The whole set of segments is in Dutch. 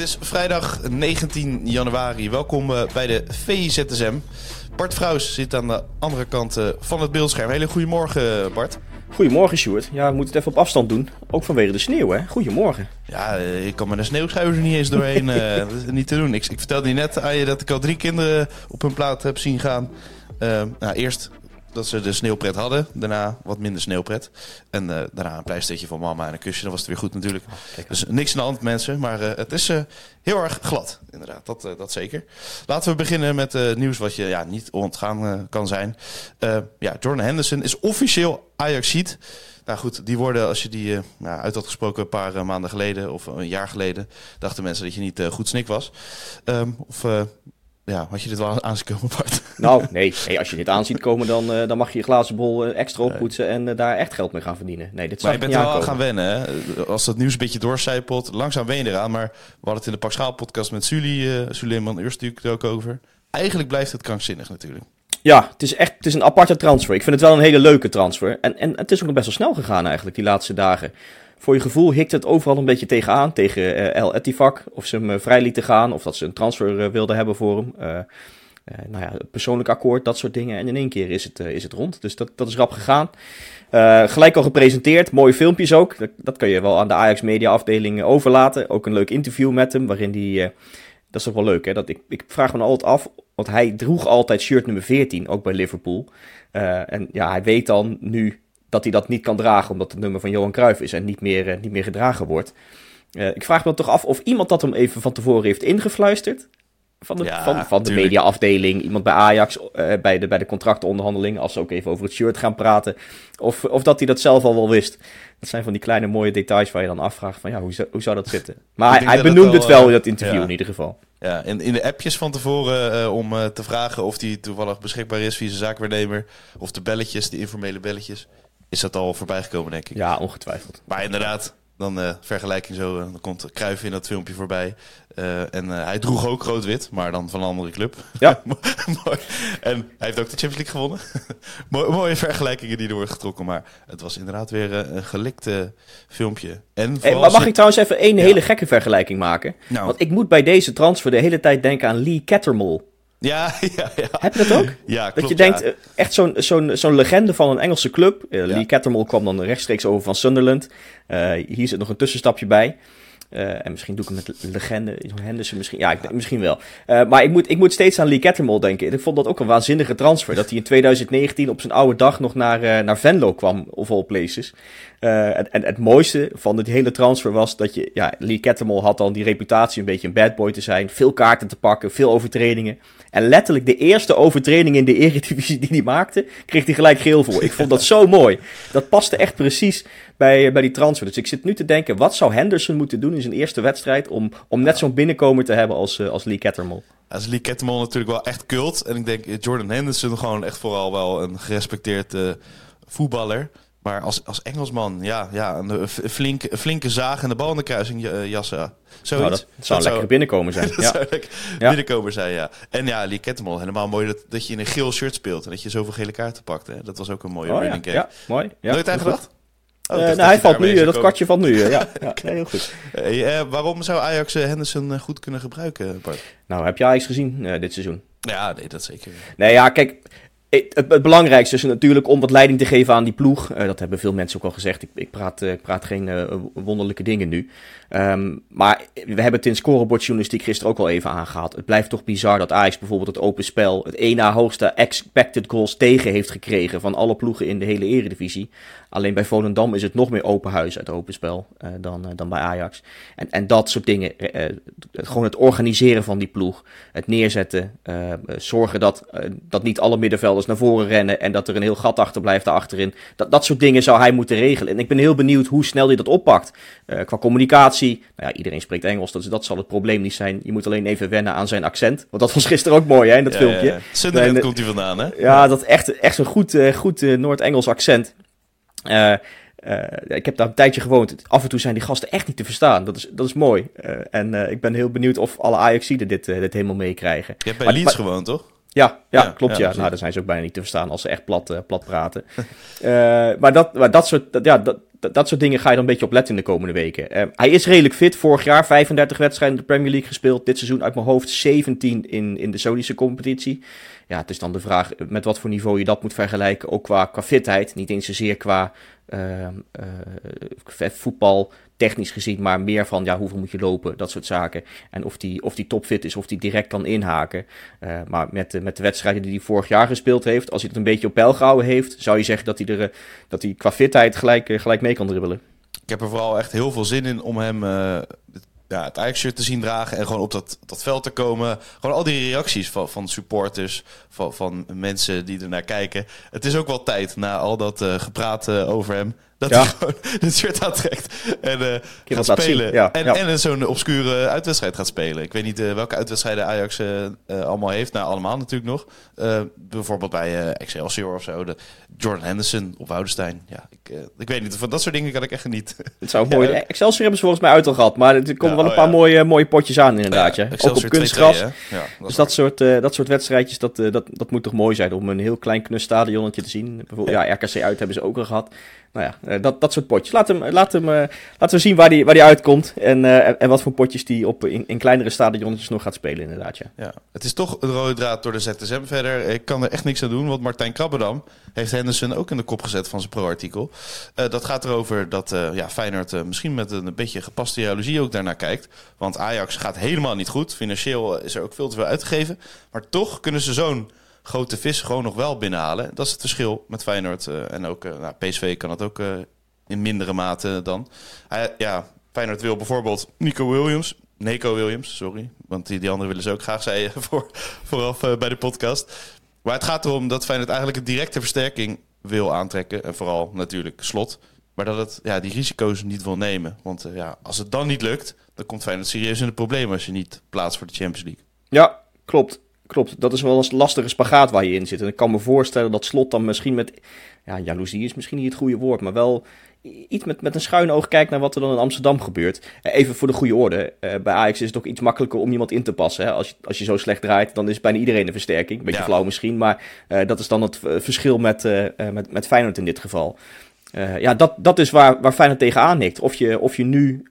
Is vrijdag 19 januari. Welkom eh, bij de VZSM. Bart Vrouws zit aan de andere kant eh, van het beeldscherm. Hele goedemorgen, Bart. Goedemorgen, Sjoerd. Ja, we moeten het even op afstand doen. Ook vanwege de sneeuw, hè? Goedemorgen. Ja, eh, ik kan met een sneeuwschuiver er niet eens doorheen. dat is niet te doen. Ik, ik vertelde je net aan je dat ik al drie kinderen op hun plaat heb zien gaan. Uh, nou, eerst dat ze de sneeuwpret hadden. Daarna wat minder sneeuwpret. En uh, daarna een pleistertje van mama en een kusje. Dan was het weer goed natuurlijk. Oh, dus niks aan de hand mensen. Maar uh, het is uh, heel erg glad. Inderdaad, dat, dat zeker. Laten we beginnen met nieuws wat je ja, niet ontgaan kan zijn. ja, Jordan Henderson is officieel Ajaxiet. Nou goed, die woorden, als je die nou, uit had gesproken een paar maanden geleden of een jaar geleden, dachten mensen dat je niet goed snik was. Um, of ja, had je dit wel aanzien komen, Bart? Nou, nee. hey, als je dit aanziet komen, dan, uh, dan mag je je glazen bol uh, extra oppoetsen en uh, daar echt geld mee gaan verdienen. Nee, dit maar je bent wel aankomen. gaan wennen, hè? Als dat nieuws een beetje doorcijpelt, langzaam wen je eraan. Maar we hadden het in de Pak Schaal podcast met Sully, Suleiman eerst natuurlijk ook over. Eigenlijk blijft het krankzinnig natuurlijk. Ja, het is echt het is een aparte transfer. Ik vind het wel een hele leuke transfer. En, en het is ook nog best wel snel gegaan eigenlijk, die laatste dagen voor je gevoel hikt het overal een beetje tegenaan. Tegen uh, El Etifak. Of ze hem uh, vrij lieten gaan. Of dat ze een transfer uh, wilden hebben voor hem. nou ja, persoonlijk akkoord, dat soort dingen. En in één keer is het, is het rond. Dus dat, dat is rap gegaan. gelijk al gepresenteerd. Mooie filmpjes ook. Dat, dat kun je wel aan de Ajax Media afdeling overlaten. Ook een leuk interview met hem. Waarin die. dat is toch wel leuk, hè? Dat ik, ik vraag me altijd af. Want hij droeg altijd shirt nummer 14. Ook bij Liverpool. en ja, hij weet dan nu dat hij dat niet kan dragen omdat het nummer van Johan Cruijff is en niet meer, uh, niet meer gedragen wordt. Uh, ik vraag me toch af of iemand dat hem even van tevoren heeft ingefluisterd. Van de, ja, van, van de mediaafdeling, iemand bij Ajax, uh, bij, de, bij de contractonderhandeling, als ze ook even over het shirt gaan praten. Of, of dat hij dat zelf al wel wist. Dat zijn van die kleine mooie details waar je dan afvraagt van ja, hoe, zou, hoe zou dat zitten? Maar hij, hij benoemde het wel in dat interview ja. in ieder geval. Ja, in, in de appjes van tevoren uh, om uh, te vragen of hij toevallig beschikbaar is via zijn zaakwaarnemer. Of de belletjes, de informele belletjes is dat al voorbij gekomen, denk ik. Ja, ongetwijfeld. Maar inderdaad, dan uh, vergelijking zo, uh, dan komt Kruijff in dat filmpje voorbij. Uh, en hij droeg ook rood-wit, maar dan van een andere club. Ja. Mooi. En hij heeft ook de Champions League gewonnen. mooie vergelijkingen die er worden getrokken. Maar het was inderdaad weer een gelikte filmpje. En hey, maar mag ik trouwens even één ja. hele gekke vergelijking maken? Nou. Want ik moet bij deze transfer de hele tijd denken aan Lee Cattermole. Ja, ja, ja. Heb je dat ook? Ja, klopt, Dat je denkt, ja. echt zo'n zo'n zo'n legende van een Engelse club. Uh, Lee Cattermole kwam dan rechtstreeks over van Sunderland. Uh, hier zit nog een tussenstapje bij. Uh, en misschien doe ik het met legende, Henderson misschien. Ja, ik, misschien wel. Uh, maar ik moet, ik moet steeds aan Lee Cattermole denken. Ik vond dat ook een waanzinnige transfer. Dat hij in 2019 op zijn oude dag nog naar, uh, naar Venlo kwam, of all places. en, en het mooiste van de hele transfer was dat je... Ja, Lee Cattermole had dan die reputatie een beetje een bad boy te zijn. Veel kaarten te pakken, veel overtredingen. En letterlijk de eerste overtreding in de eredivisie die hij maakte, kreeg hij gelijk geel voor. Ik vond dat zo mooi. Dat paste echt precies bij, bij die transfer. Dus ik zit nu te denken, wat zou Henderson moeten doen in zijn eerste wedstrijd om, om net zo'n binnenkomer te hebben als, uh, als Lee Cattermole? Als Lee Cattermole natuurlijk wel echt kult. En ik denk Jordan Henderson gewoon echt vooral wel een gerespecteerd uh, voetballer. Maar als, als Engelsman, ja, ja een flinke, flinke zaag en de bal in de kruising jassen. Zoiets. Nou, dat zou een lekker binnenkomen zijn. dat ja. zou lekker ja. binnenkomen zijn, ja. En ja, Lee Kettemol, helemaal mooi dat, dat je in een geel shirt speelt en dat je zoveel gele kaarten pakt. Hè. Dat was ook een mooie oh, running ja. ja, mooi. Ja, Nooit aan gedacht? Oh, uh, nou, hij valt nu, dat kwartje valt nu. ja, ja nee, heel goed. Waarom zou Ajax Henderson goed kunnen gebruiken, Bart? Nou, heb je Ajax gezien dit seizoen? Ja, nee, dat zeker. Nee, ja, kijk, het, het, belangrijkste is natuurlijk om wat leiding te geven aan die ploeg. Uh, dat hebben veel mensen ook al gezegd. Ik, ik praat, uh, ik praat geen uh, wonderlijke dingen nu. Um, maar we hebben het in scorebordjournalistiek gisteren ook al even aangehaald. Het blijft toch bizar dat Ajax bijvoorbeeld het open spel... het één na hoogste expected goals tegen heeft gekregen... van alle ploegen in de hele eredivisie. Alleen bij Volendam is het nog meer open huis uit open spel dan, dan bij Ajax. En, en dat soort dingen. gewoon het organiseren van die ploeg. Het neerzetten. zorgen dat, dat niet alle middenvelders eens naar voren rennen en dat er een heel gat achter blijft achterin. Dat, dat soort dingen zou hij moeten regelen. En ik ben heel benieuwd hoe snel hij dat oppakt. Uh, qua communicatie, nou ja, iedereen spreekt Engels, dus dat zal het probleem niet zijn. Je moet alleen even wennen aan zijn accent. Want dat was gisteren ook mooi hè, in dat filmpje. Ja, ja. komt hij vandaan hè? Ja, dat echt, echt zo'n goed, uh, goed uh, Noord-Engels accent. Uh, ik heb daar een tijdje gewoond. Af en toe zijn die gasten echt niet te verstaan. Dat is, dat is mooi. Uh, en uh, ik ben heel benieuwd of alle Ajaxiden dit, dit helemaal meekrijgen. Je hebt bij maar, Leeds maar, gewoond, toch? Ja, ja, ja klopt. Ja, ja. Nou, dan zijn ze ook bijna niet te verstaan als ze echt plat, plat praten. maar dat, maar dat, soort, dat, ja, dat, dat, soort dingen ga je dan een beetje op letten in de komende weken. hij is redelijk fit. Vorig jaar 35 wedstrijden in de Premier League gespeeld. Dit seizoen uit mijn hoofd 17 in, in de Saudische competitie ja, het is dan de vraag met wat voor niveau je dat moet vergelijken. Ook qua, qua fitheid. Niet eens zozeer qua uh, voetbal, technisch gezien, maar meer van ja, hoeveel moet je lopen, dat soort zaken. En of die, of die topfit is, of die direct kan inhaken. Uh, maar met, de, met de wedstrijden die hij vorig jaar gespeeld heeft, als hij het een beetje op peil gehouden heeft, zou je zeggen dat hij, er, dat hij qua fitheid gelijk, gelijk mee kan dribbelen. Ik heb er vooral echt heel veel zin in om hem ja, het Ajax-shirt te zien dragen en gewoon op dat, dat veld te komen. Gewoon al die reacties van, van supporters, van, van mensen die er naar kijken. Het is ook wel tijd na al dat gepraat over hem. Dat hij gewoon het shirt aantrekt en uh, gaat spelen. Ja, en, ja. en zo'n obscure uitwedstrijd gaat spelen. Ik weet niet uh, welke uitwedstrijden Ajax uh, allemaal heeft. Nou, allemaal natuurlijk nog. bijvoorbeeld bij Excelsior of zo. De Jordan Henderson op Woudenstein. Ja, ik, ik weet niet. Van dat soort dingen kan ik echt niet. Het zou mooi. Excelsior hebben ze volgens mij uit al gehad. Maar er komen wel een paar mooie, mooie potjes aan inderdaad. Ja, Ook op kunstgras. dat dus dat soort, dat soort wedstrijdjes, dat, dat, dat moet toch mooi zijn om een heel klein knus stadionnetje te zien. Bijvoorbeeld, ja, RKC uit hebben ze ook al gehad nou ja, eh, dat, dat soort potjes. Laat hem, laat hem, uh, laten we zien waar die, waar die uitkomt. En, uh, en wat voor potjes die op, in, in kleinere stadionnetjes nog gaat spelen, inderdaad. Ja. Het is toch een rode draad door de ZSM verder. Ik kan er echt niks aan doen, want Martijn Krabbedam heeft Henderson ook in de kop gezet van zijn pro-artikel. dat gaat erover dat ja, Feyenoord misschien met een beetje gepaste jaloezie ook daarnaar kijkt. Want Ajax gaat helemaal niet goed. Financieel is er ook veel te veel uitgegeven. Maar toch kunnen ze zo'n grote vis gewoon nog wel binnenhalen. Dat is het verschil met Feyenoord. Uh, en ook uh, nou, PSV kan het ook uh, in mindere mate dan. ja, Feyenoord wil bijvoorbeeld Nico Williams. Nico Williams, sorry. Want die, die andere willen ze ook graag, zei voor, vooraf bij de podcast. Maar het gaat erom dat Feyenoord eigenlijk een directe versterking wil aantrekken. En vooral natuurlijk slot. Maar dat het ja, die risico's niet wil nemen. Want ja, als het dan niet lukt, dan komt Feyenoord serieus in de problemen als je niet plaatst voor de Champions League. Ja, klopt. Klopt, dat is wel een lastige spagaat waar je in zit. En ik kan me voorstellen dat Slot dan misschien met... Ja, jaloezie is misschien niet het goede woord, maar wel iets met, met een schuin oog kijkt naar wat er dan in Amsterdam gebeurt. Eh, even voor de goede orde. Uh, bij Ajax is het ook iets makkelijker om iemand in te passen. Hè? Als, je, als je zo slecht draait, dan is bijna iedereen een versterking. Beetje flauw misschien, maar uh, dat is dan het verschil met, met, met Feyenoord in dit geval. ja, dat, dat is waar, waar Feyenoord tegenaan hikt. Of je, of je nu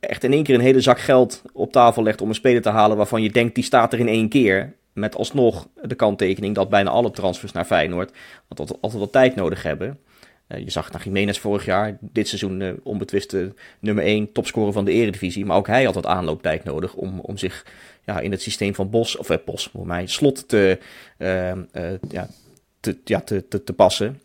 echt in één keer een hele zak geld op tafel legt om een speler te halen waarvan je denkt die staat er in één keer. Met alsnog de kanttekening dat bijna alle transfers naar Feyenoord altijd, altijd wat tijd nodig hebben. Uh, je zag naar Jiménez vorig jaar. Dit seizoen uh, onbetwiste nummer 1 topscorer van de eredivisie. Maar ook hij had wat aanlooptijd nodig om, om zich ja, in het systeem van Bos, of eh, Bos voor mij, slot te, ja, te, ja, te, te passen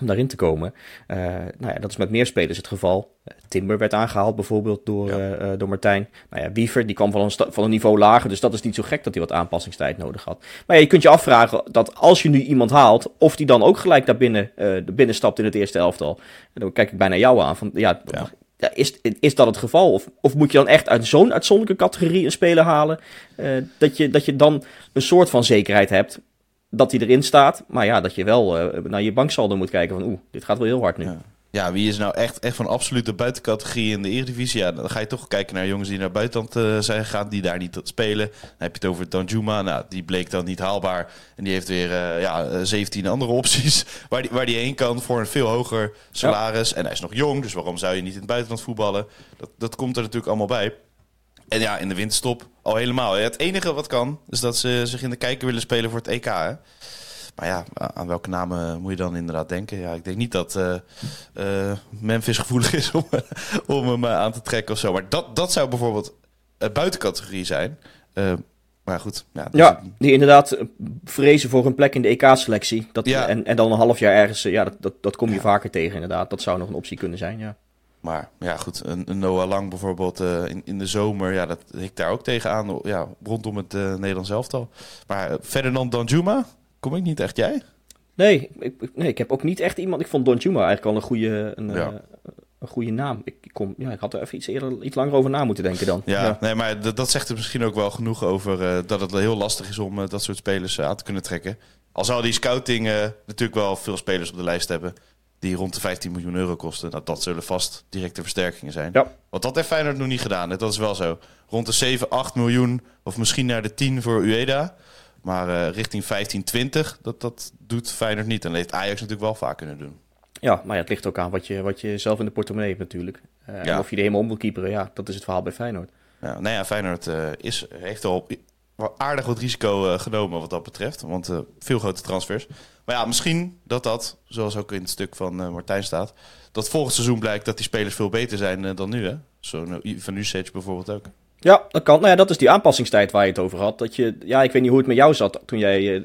om daarin te komen. Uh, nou ja, dat is met meer spelers het geval. Timber werd aangehaald bijvoorbeeld door, ja. uh, door Martijn. Nou ja, Wiever die kwam van een, van een niveau lager, dus dat is niet zo gek dat hij wat aanpassingstijd nodig had. Maar ja, je kunt je afvragen dat als je nu iemand haalt, of die dan ook gelijk daar binnen, uh, binnenstapt in het eerste elftal. En dan kijk ik bijna jou aan van ja, ja. Ja, is, is dat het geval? Of, of moet je dan echt uit zo'n uitzonderlijke categorie een speler halen? Uh, dat, je, dat je dan een soort van zekerheid hebt dat hij erin staat. Maar ja, dat je wel uh, naar je banksaldo moet kijken van oeh, dit gaat wel heel hard nu. Ja. ja. wie is nou echt, echt van absolute buitencategorie in de Eredivisie? Ja, dan ga je toch kijken naar jongens die naar buitenland uh, zijn gegaan, die daar niet spelen. Dan heb je het over Danjuma. Nou, die bleek dan niet haalbaar. En die heeft weer uh, ja, 17 andere opties waar die, waar die heen kan voor een veel hoger salaris. Ja. En hij is nog jong, dus waarom zou je niet in het buitenland voetballen? Dat, dat komt er natuurlijk allemaal bij. En ja, in de winterstop al helemaal. Het enige wat kan, is dat ze zich in de kijker willen spelen voor het EK. Hè? Maar ja, aan welke namen moet je dan inderdaad denken? Ja, ik denk niet dat uh, uh, Memphis gevoelig is om, om hem aan te trekken of zo. Maar dat, dat zou bijvoorbeeld een buitencategorie zijn. Uh, maar goed. Ja, ja die inderdaad vrezen voor een plek in de EK-selectie. Ja. En, en dan een half jaar ergens, ja, dat, dat, dat kom je ja. vaker tegen inderdaad. Dat zou nog een optie kunnen zijn, ja. Maar ja, goed, een, een Noah Lang bijvoorbeeld uh, in, in de zomer, ja, dat ik daar ook tegenaan, ja, rondom het uh, Nederlands elftal. Maar uh, verder dan Danjuma, kom ik niet echt jij? Nee ik, nee, ik heb ook niet echt iemand. Ik vond Don Juma eigenlijk al een goede, een, Ja. eh, een goede naam. Ik, kom, ja, ik had er even iets, eerder, iets langer over na moeten denken dan. Ja, nee, maar dat, dat zegt er misschien ook wel genoeg over eh, dat het heel lastig is om eh, dat soort spelers eh, aan te kunnen trekken. Al zou die scouting eh, natuurlijk wel veel spelers op de lijst hebben die rond de 15 miljoen euro kosten. Nou, dat zullen vast directe versterkingen zijn. Ja. Want dat heeft Feyenoord nog niet gedaan. hè. Dat is wel zo. Rond de 7, 8 miljoen of misschien naar de 10 voor Ueda. Maar eh, richting 15, 20, dat, dat doet Feyenoord niet. En dat heeft Ajax natuurlijk wel vaak kunnen doen. Ja, maar ja, het ligt ook aan wat je, wat je zelf in de portemonnee hebt natuurlijk. Eh, Ja. En of je er helemaal om wil keeperen, ja, dat is het verhaal bij Feyenoord. Ja, nou ja, Feyenoord eh, is, heeft al aardig wat risico eh, genomen wat dat betreft. Want eh, veel grote transfers. Maar ja, misschien dat dat, zoals ook in het stuk van eh, Martijn staat... dat volgend seizoen blijkt dat die spelers veel beter zijn dan nu. hè Zo'n uh, Van Usage bijvoorbeeld ook. Ja, dat kan. Nou ja, dat is die aanpassingstijd waar je het over had. Dat je, ja, ik weet niet hoe het met jou zat toen, jij,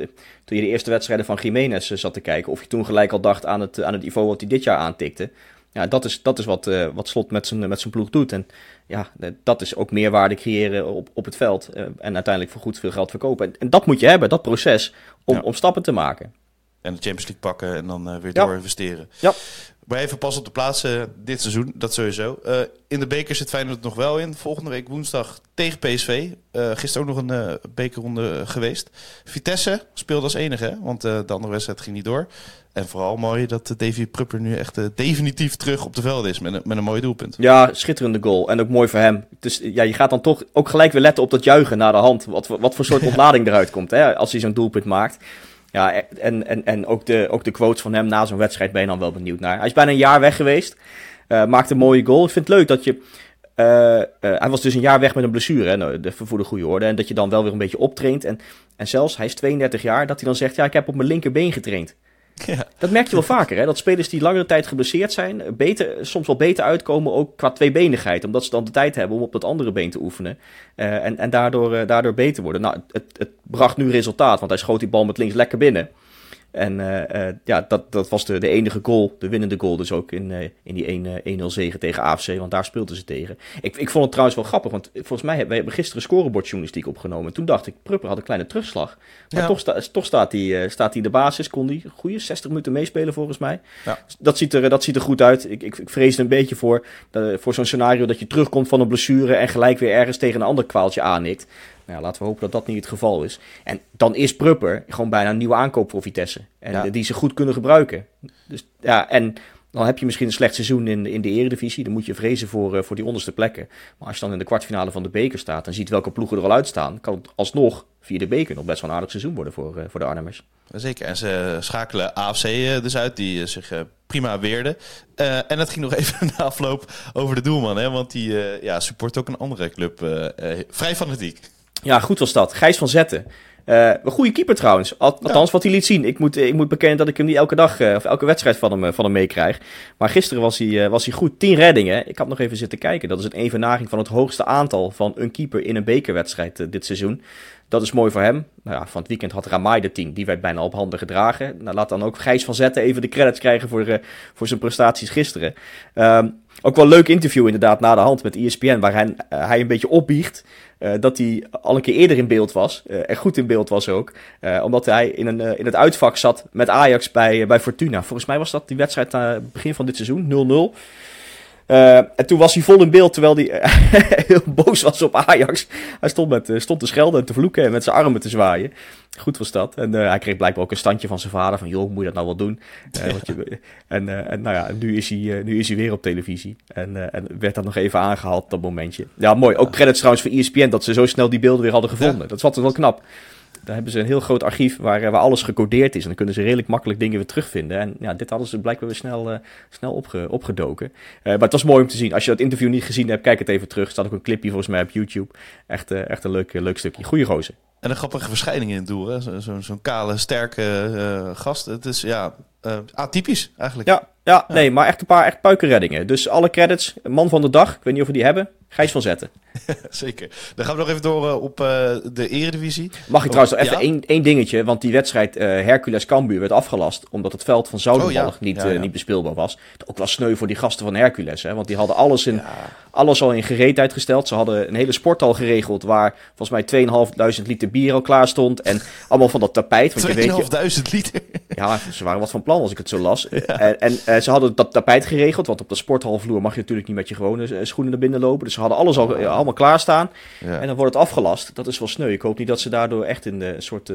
toen je de eerste wedstrijden van Jiménez zat te kijken. Of je toen gelijk al dacht aan het, aan het niveau wat hij dit jaar aantikte. Ja, dat is, dat is wat, eh, wat Slot met zijn, met zijn ploeg doet. En ja, eh, dat is ook meerwaarde creëren op, op het veld. eh, en uiteindelijk voor goed veel geld verkopen. En, en dat moet je hebben, dat proces, om, Ja. om stappen te maken. En de Champions League pakken en dan weer Ja. door investeren. Ja. Maar even pas op de plaats eh, dit seizoen, dat sowieso. In de beker zit Feyenoord nog wel in. Volgende week woensdag tegen PSV. Gisteren ook nog een bekerronde geweest. Vitesse speelde als enige, hè? want de andere wedstrijd ging niet door. En vooral mooi dat Davy Prupper nu echt eh, definitief terug op de veld is met een, met een mooi doelpunt. Ja, schitterende goal. En ook mooi voor hem. Dus ja, je gaat dan toch ook gelijk weer letten op dat juichen na de hand. Wat, voor- wat voor soort ontlading eruit komt hè, als hij zo'n doelpunt maakt. Ja, en, en, en ook, de, ook de quotes van hem na zo'n wedstrijd ben je dan wel benieuwd naar. Hij is bijna een jaar weg geweest. eh maakte een mooie goal. Ik vind het leuk dat je... eh, hij was dus een jaar weg met een blessure, hè, nou, de- voor de goede orde. En dat je dan wel weer een beetje optraint. En, en zelfs, hij is 32 jaar, dat hij dan zegt... Ja, ik heb op mijn linkerbeen getraind. Ja. Dat merk je wel vaker, hè? dat spelers die langere tijd geblesseerd zijn, beter, soms wel beter uitkomen, ook qua tweebenigheid. Omdat ze dan de tijd hebben om op dat andere been te oefenen. eh, en en daardoor, eh, daardoor beter worden. Nou, het, het bracht nu resultaat, want hij schoot die bal met links lekker binnen. En eh, eh, ja, dat, dat was de, de enige goal, de winnende goal dus ook in, eh, in die 1, eh, 1-0 zege tegen AFC, want daar speelden ze tegen. Ik, ik vond het trouwens wel grappig, want volgens mij hebben we gisteren scorebordjournalistiek opgenomen. Toen dacht ik, Prupper had een kleine terugslag. Maar Ja. toch, sta, toch staat hij staat hij de basis, kon hij goede 60 minuten meespelen volgens mij. Ja. Dat, ziet er, dat ziet er goed uit. Ik, ik, ik vrees er een beetje voor, voor zo'n scenario dat je terugkomt van een blessure en gelijk weer ergens tegen een ander kwaaltje aannikt. Nou ja, laten we hopen dat dat niet het geval is. En dan is Prupper gewoon bijna een nieuwe aankoop voor Vitesse. En Ja. die ze goed kunnen gebruiken. Dus ja, en dan heb je misschien een slecht seizoen in, in de eredivisie. Dan moet je vrezen voor, eh, voor die onderste plekken. Maar als je dan in de kwartfinale van de beker staat en ziet welke ploegen er al uitstaan, kan het alsnog via de beker nog best wel een aardig seizoen worden voor, eh, voor de Arnhemmers. Zeker. En ze schakelen AFC eh, dus uit, die zich prima weerde. Eh, en het ging nog even na afloop over de doelman, hè? want die ja, support ook een andere club. vrij fanatiek. Ja, goed was dat. Gijs van Zetten. Eh, een goede keeper trouwens. Al- Althans, wat hij liet zien. Ik moet, ik moet bekennen dat ik hem niet elke dag eh, of elke wedstrijd van hem, eh, van hem meekrijg. Maar gisteren was hij, eh, was hij goed. 10 reddingen. Ik had nog even zitten kijken. Dat is een evenaging van het hoogste aantal van een keeper in een bekerwedstrijd eh, dit seizoen. Dat is mooi voor hem. Nou ja, van het weekend had Ramai de 10. Die werd bijna op handen gedragen. Nou, laat dan ook Gijs van Zetten even de credits krijgen voor, eh, voor zijn prestaties gisteren. Ehm, ook wel een leuk interview inderdaad na de hand met ESPN. Waar hij, eh, hij een beetje opbiecht eh, dat hij al een keer eerder in beeld was. eh en goed in beeld was ook. omdat hij in, een, in het uitvak zat met Ajax bij, bij Fortuna. Volgens mij was dat die wedstrijd begin van dit seizoen, 0-0. Eh, en toen was hij vol in beeld, terwijl hij eh, heel boos was op Ajax. Hij stond, met, eh, stond te schelden en te vloeken en met zijn armen te zwaaien. Goed was dat. En hij kreeg blijkbaar ook een standje van zijn vader. Van, joh, moet je dat nou wel doen? Je, en, en nou ja, nu is hij, nu is hij weer op televisie. En, en werd dat nog even aangehaald, dat momentje. Ja, mooi. Ook credits trouwens voor ESPN dat ze zo snel die beelden weer hadden gevonden. Dat was wel knap. Daar hebben ze een heel groot archief waar, eh, waar alles gecodeerd is. En dan kunnen ze redelijk makkelijk dingen weer terugvinden. En ja, dit hadden ze blijkbaar weer snel, eh, snel opge, opgedoken. Eh, maar het was mooi om te zien. Als je dat interview niet gezien hebt, kijk het even terug. Er staat ook een clipje volgens mij op YouTube. Echt, echt een leuk, leuk stukje. Goeie gozer. En een grappige verschijning in het doel. hè. Zo- Zo'n zo'n kale, sterke eh, gast. Het is ja, eh, atypisch eigenlijk. Ja, ja, nee, maar echt een paar echt puikenreddingen. Dus alle credits. Man van de dag. Ik weet niet of we die hebben. Gijs van Zetten. Zeker. Dan gaan we nog even door eh, op de eredivisie. Mag ik trouwens nog even Ja? één, één dingetje? Want die wedstrijd eh Hercules Cambuur werd afgelast. Omdat het veld van Zoudenbalg Oh, ja. niet, niet bespeelbaar was. Ook wel sneu voor die gasten van Hercules. Hè? Want die hadden alles, in, alles al in gereedheid gesteld. Ze hadden een hele sporthal geregeld. Waar volgens mij 2.500 liter bier al klaar stond. En allemaal van dat tapijt. Want je weet, je, 2500 liter. ja, ze waren wat van plan als ik het zo las. En, en eh, ze hadden dat tapijt geregeld, want op de sporthalvloer mag je natuurlijk niet met je gewone eh, schoenen naar binnen lopen. Dus ze hadden alles al eh, allemaal klaarstaan. Ja. En dan wordt het afgelast. Dat is wel sneu. Ik hoop niet dat ze daardoor echt in de soort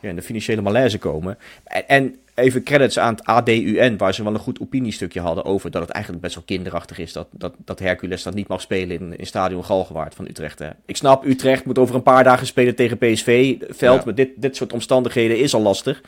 ja, in de financiële malaise komen. En, en even credits aan het ADUN, waar ze wel een goed opiniestukje hadden over dat het eigenlijk best wel kinderachtig is dat, dat, dat Hercules dat niet mag spelen in, in stadion Galgenwaard van Utrecht. Hè. Ik snap, Utrecht moet over een paar dagen spelen tegen PSV. Veld Ja. met dit, dit soort omstandigheden is al lastig.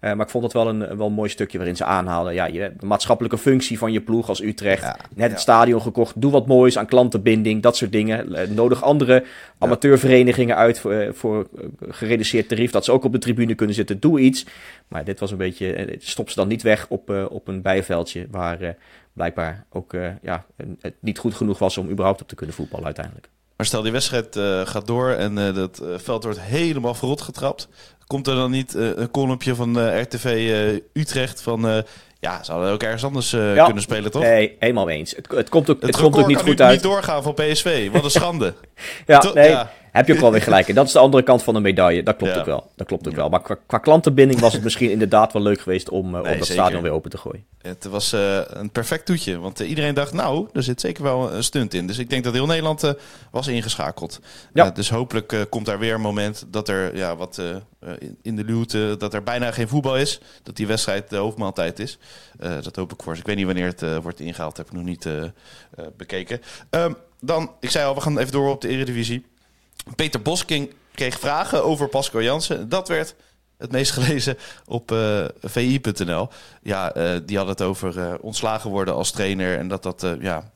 Eh, maar ik vond het wel een, wel een mooi stukje waarin ze aanhaalden. Ja, je, de maatschappelijke functie van je ploeg als Utrecht. Ja, Net ja. het stadion gekocht. Doe wat moois aan klantenbinding. Dat soort dingen. Eh, nodig andere amateurverenigingen uit voor, eh, voor gereduceerd tarief. Dat ze ook op de tribune kunnen zitten. Doe iets. Maar dit was een beetje. Stop ze dan niet weg op, op een bijveldje. Waar blijkbaar ook ja, het niet goed genoeg was om überhaupt op te kunnen voetballen uiteindelijk. Maar stel die wedstrijd eh, gaat door en eh, dat veld wordt helemaal verrot getrapt. Komt er dan niet eh, een kolompje van eh, RTV eh, Utrecht van... ja, ze hadden ook ergens anders Ja. kunnen spelen, toch? Nee, helemaal eens. Het, het komt ook, het Het komt ook niet goed uit. niet doorgaan van PSV. Wat een schande. Ja, nee, ja. Heb je ook wel weer gelijk. En dat is de andere kant van de medaille. Dat klopt Ja. ook wel. Dat klopt ook wel. Maar qua, qua klantenbinding was het misschien inderdaad wel leuk geweest om, eh, Nee, om dat zeker. stadion weer open te gooien. Het was eh, een perfect toetje. Want eh, iedereen dacht, nou, er zit zeker wel een stunt in. Dus ik denk dat heel Nederland was ingeschakeld. Ja. Dus hopelijk komt daar weer een moment dat er ja, wat in- in de luwte, dat er bijna geen voetbal is. Dat die wedstrijd de hoofdmaaltijd is. Dat hoop ik voor ze. Ik weet niet wanneer het wordt ingehaald. Heb ik nog niet bekeken. Ehm, dan, ik zei al, we gaan even door op de Eredivisie. Peter Bosking kreeg vragen over Pascal Jansen. Dat werd het meest gelezen op eh, vi.nl. Ja, eh, die had het over eh, ontslagen worden als trainer. En dat dat ja,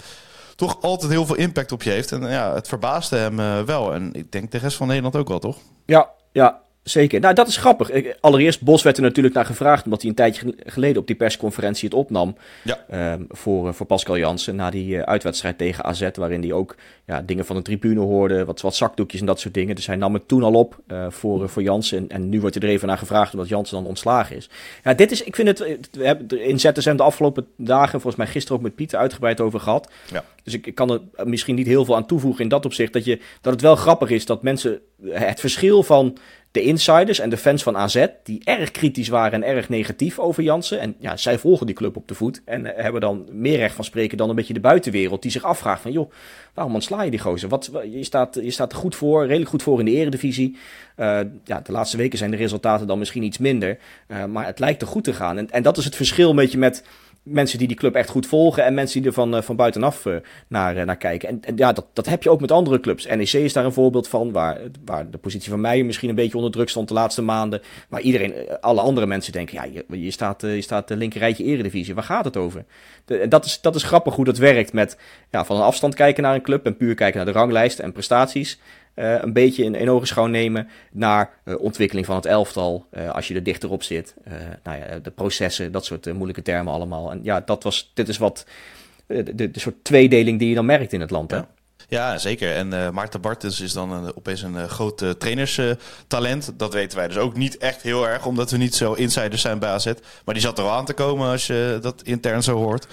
toch altijd heel veel impact op je heeft. En ja, het verbaasde hem wel. En ik denk de rest van Nederland ook wel, toch? Ja, ja, zeker. Nou, dat is grappig. Allereerst, Bos werd er natuurlijk naar gevraagd, omdat hij een tijdje gel- geleden op die persconferentie het opnam Ja. ehm, voor, eh, voor Pascal Jansen na die eh, uitwedstrijd tegen AZ, waarin hij ook ja, dingen van de tribune hoorde, wat, wat zakdoekjes en dat soort dingen. Dus hij nam het toen al op eh, voor, voor Jansen en, en nu wordt hij er even naar gevraagd omdat Jansen dan ontslagen is. Ja, dit is, ik vind het, we hebben er in ZSM de afgelopen dagen, volgens mij gisteren ook met Pieter uitgebreid over gehad. Ja. Dus ik, ik kan er misschien niet heel veel aan toevoegen in dat opzicht, dat, je, dat het wel grappig is dat mensen het verschil van de insiders en de fans van AZ, die erg kritisch waren en erg negatief over Jansen. En ja, zij volgen die club op de voet en eh, hebben dan meer recht van spreken dan een beetje de buitenwereld, die zich afvraagt van, joh, waarom ontsla je die gozer? Wat, wa- je, staat, je staat er goed voor, redelijk goed voor in de eredivisie. Eh, ja, de laatste weken zijn de resultaten dan misschien iets minder, eh, maar het lijkt er goed te gaan. En, en dat is het verschil een beetje met mensen die die club echt goed volgen en mensen die er van, eh, van buitenaf eh, naar, eh, naar kijken. En, ja, dat, dat heb je ook met andere clubs. NEC is daar een voorbeeld van, waar, waar de positie van Meijer misschien een beetje onder druk stond de laatste maanden. Maar iedereen, alle andere mensen denken, ja, je, je staat, je staat de linkerrijtje eredivisie, waar gaat het over? Dat, is, dat is grappig hoe dat werkt met ja, van een afstand kijken naar een club en puur kijken naar de ranglijst en prestaties. Eh, een beetje in, in ogenschouw nemen naar eh, ontwikkeling van het elftal. eh, als je er dichter op zit. Nou ja, de processen, dat soort moeilijke termen allemaal. En ja, dat was, dit is wat de, de soort tweedeling die je dan merkt in het land. Hè? Ja, zeker. En eh Maarten Bartens is dan een, opeens een eh, groot eh, trainerstalent. dat weten wij dus ook niet echt heel erg, omdat we niet zo insiders zijn bij AZ. Maar die zat er al aan te komen als je dat intern zo hoort.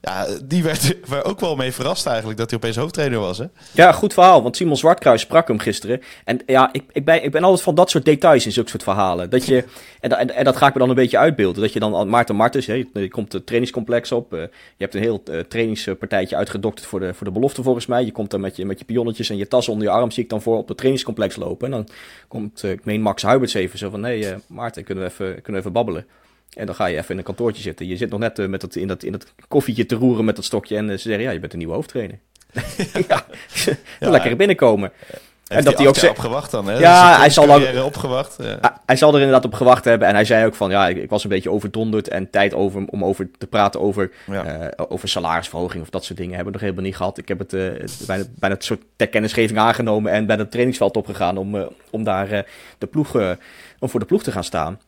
Ja, die werd er ook wel mee verrast eigenlijk, dat hij opeens hoofdtrainer was. Hè? Ja, goed verhaal. Want Simon Zwartkruis sprak hem gisteren. En ja, ik, ik, ben, ik ben altijd van dat soort details in zulke soort verhalen. Dat je, en, en, dat ga ik me dan een beetje uitbeelden. Dat je dan Maarten Martens, hè, je, komt het trainingscomplex op. je hebt een heel trainingspartijtje uitgedokterd voor de, voor de belofte volgens mij. Je komt met je, met je pionnetjes en je tas onder je arm, zie ik dan voor op het trainingscomplex lopen. En dan komt, eh, ik meen Max Huiberts even zo van, nee eh, Maarten, kunnen we, even, kunnen we even babbelen? En dan ga je even in een kantoortje zitten. Je zit nog net eh, met dat, in, dat, in dat koffietje te roeren met dat stokje. En ze zeggen, ja, je bent een nieuwe hoofdtrainer. ja, Ja. lekker binnenkomen. Heeft dat hij ook acht jaar zegt- opgewacht dan, hè? Ja, Dus hij zal carrière opgewacht. Ja. Ah, hij zal er inderdaad op gewacht hebben. En hij zei ook van, ja, ik, ik was een beetje overdonderd. En tijd over, om over te praten over, Ja. eh, over salarisverhoging of dat soort dingen hebben we nog helemaal niet gehad. Ik heb het eh, het- bijna, bijna het soort ter kennisgeving aangenomen en bij het trainingsveld opgegaan om, eh, om daar eh, de ploeg, eh, om voor de ploeg te gaan staan.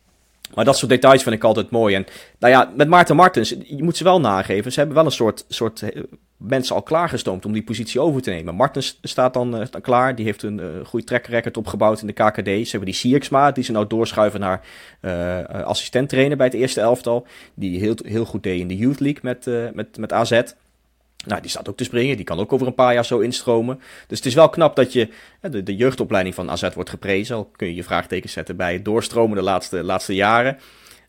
Maar dat soort details vind ik altijd mooi. En nou ja, met Maarten Martens, je moet ze wel nageven. Ze hebben wel een soort, soort eh, mensen al klaargestoomd om die positie over te nemen. Martens staat dan, eh, klaar. Die heeft een eh goede track record opgebouwd in de KKD. Ze hebben die Sierksma, die ze nou doorschuiven naar eh, assistent trainer bij het eerste elftal. Die heel, heel goed deed in de Youth League met, met, met AZ. Nou, die staat ook te springen. Die kan ook over een paar jaar zo instromen. Dus het is wel knap dat je... De, de jeugdopleiding van AZ wordt geprezen. Al kun je je vraagtekens zetten bij het doorstromen de laatste, laatste jaren.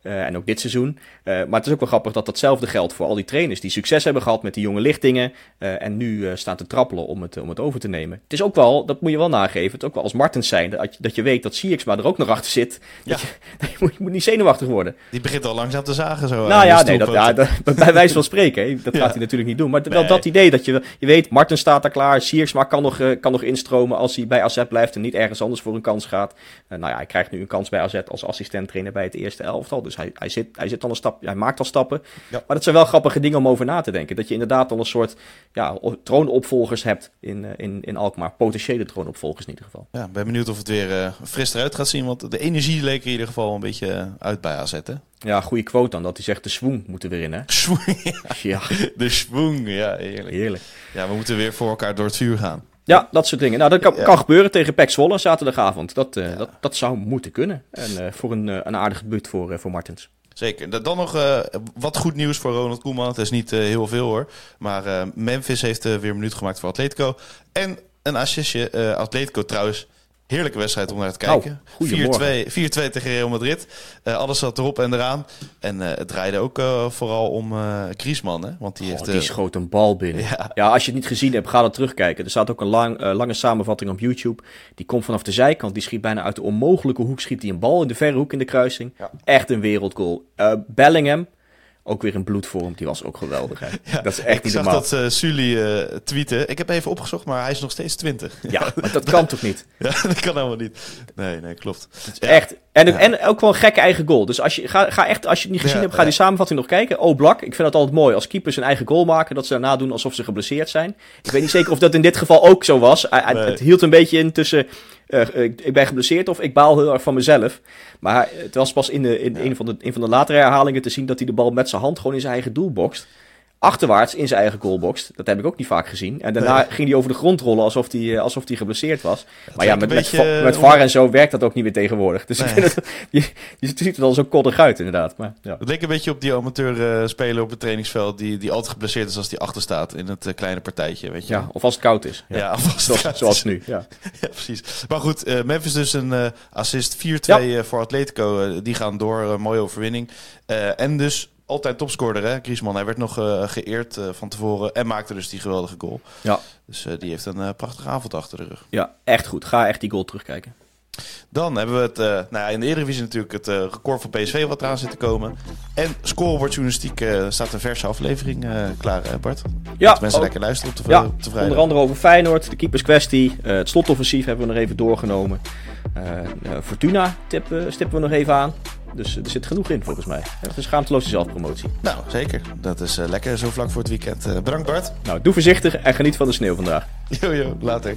Uh, en ook dit seizoen. Uh, maar het is ook wel grappig dat datzelfde geldt voor al die trainers die succes hebben gehad met die jonge lichtingen. Uh, en nu staan te trappelen om het, om het over te nemen. Het is ook wel, dat moet je wel nageven, het is ook wel als Martens zijn, dat je, dat je weet dat Sierksma er ook nog achter zit. Ja. Dat je, je, moet, je, moet, niet zenuwachtig worden. Die begint al langzaam te zagen zo. Nou ja, nee, dat, ja, dat, bij wijze van spreken. Dat ja. gaat hij natuurlijk niet doen. Maar nee. wel dat idee dat je, je weet, Martens staat daar klaar. Sierksma kan nog, kan nog instromen als hij bij AZ blijft en niet ergens anders voor een kans gaat. nou ja, hij krijgt nu een kans bij AZ als assistent trainer bij het eerste elftal. Dus hij, hij zit, hij zit al een stap, hij maakt al stappen. Ja. Maar dat zijn wel grappige dingen om over na te denken. Dat je inderdaad al een soort ja, troonopvolgers hebt in, in, in Alkmaar. Potentiële troonopvolgers in ieder geval. Ja, ben benieuwd of het weer uh, fris eruit gaat zien. Want de energie leek er in ieder geval een beetje uit bij AZ, hè? Ja, goede quote dan. Dat hij zegt, de swoon moeten weer in, hè? Swoon, ja. ja. De swoon, ja, heerlijk. Heerlijk. Ja, we moeten weer voor elkaar door het vuur gaan. Ja, dat soort dingen. Nou, dat kan, ja. kan gebeuren tegen Pek Zwolle zaterdagavond. Dat, uh, ja. dat, dat zou moeten kunnen. En uh, voor een, uh, een aardig debuut voor, voor Martens. Zeker. Dan nog wat goed nieuws voor Ronald Koeman. Het is niet heel veel hoor. Maar Memphis heeft weer een minuut gemaakt voor Atletico. En een assistje. Atletico trouwens. Heerlijke wedstrijd om naar te kijken. Oh, 4-2 tegen Real Madrid. Uh, alles zat erop en eraan. En uh, het draaide ook uh, vooral om Griezmann. Hè? Want die, oh, heeft, die schoot een bal binnen. Ja. ja. als je het niet gezien hebt, ga dat terugkijken. Er staat ook een lang, lange samenvatting op YouTube. Die komt vanaf de zijkant. Die schiet bijna uit de onmogelijke hoek. Schiet hij een bal in de verre hoek in de kruising. Ja. Echt een wereldgoal. Bellingham, ook weer in bloedvorm. Die was ook geweldig. Hè? Ja, dat is echt ik niet zag normaal. dat uh, Sully uh, tweeten. Ik heb even opgezocht, maar hij is nog steeds 20. Ja, maar dat kan toch niet? Ja, dat kan helemaal niet. Nee, nee, klopt. Ja. Echt. En, ja. en ook wel een gekke eigen goal. Dus als je, ga, ga echt, als je het niet gezien hebt, ga die samenvatting nog kijken. Oh, Blak. Ik vind het altijd mooi als keepers een eigen goal maken. Dat ze daarna doen alsof ze geblesseerd zijn. Ik weet niet zeker of dat in dit geval ook zo was. Nee. Het hield een beetje in tussen... Uh, ik, ik, ben geblesseerd of ik baal heel erg van mezelf. Maar het was pas in, de, in ja. een, van de, een van de latere herhalingen te zien dat hij de bal met zijn hand gewoon in zijn eigen doel bokst. Achterwaarts in zijn eigen goalbox. Dat heb ik ook niet vaak gezien. En daarna nee. ging hij over de grond rollen alsof hij, alsof hij geblesseerd was. Dat maar ja, met, beetje, met, met VAR en zo werkt dat ook niet meer tegenwoordig. Dus nee. ik vind het, je, je ziet er al zo koddig uit inderdaad. Maar, ja. Het leek een beetje op die amateur uh, speler op het trainingsveld die, die altijd geblesseerd is als die achter staat in het uh, kleine partijtje. Weet je. Ja, of als het koud is. Ja, ja of als het zoals, koud zoals nu. Ja. ja, precies. Maar goed, uh, Memphis dus een assist 4-2 ja. voor Atletico. die gaan door, mooie overwinning. en dus altijd topscorer, hè, Griezmann. Hij werd nog uh, geëerd uh, van tevoren en maakte dus die geweldige goal. Ja. Dus uh, die heeft een prachtige avond achter de rug. Ja, echt goed. Ga echt die goal terugkijken. Dan hebben we het, nou ja, in de Eredivisie natuurlijk het record van PSV wat eraan zit te komen. En scorebordjournalistiek staat een verse aflevering klaar, Bart. Ja. Dat mensen ook, lekker luisteren op de, ja, op de vrijdag. onder andere over Feyenoord, de keeperskwestie. het slotoffensief hebben we nog even doorgenomen. Fortuna tippen, stippen we nog even aan. Dus er zit genoeg in volgens mij. Het is schaamteloze zelfpromotie. Nou, zeker. Dat is uh, lekker zo vlak voor het weekend. Uh, bedankt Bart. Nou, doe voorzichtig en geniet van de sneeuw vandaag. Jojo, later.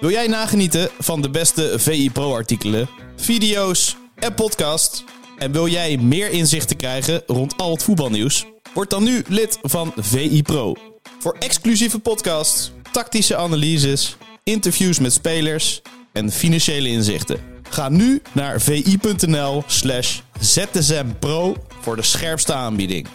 Wil jij nagenieten van de beste VI Pro artikelen, video's en podcasts? En wil jij meer inzichten krijgen rond al het voetbalnieuws? Word dan nu lid van VI Pro. Voor exclusieve podcasts, tactische analyses, interviews met spelers en financiële inzichten. Ga nu naar vi.nl slash zsmpro voor de scherpste aanbieding.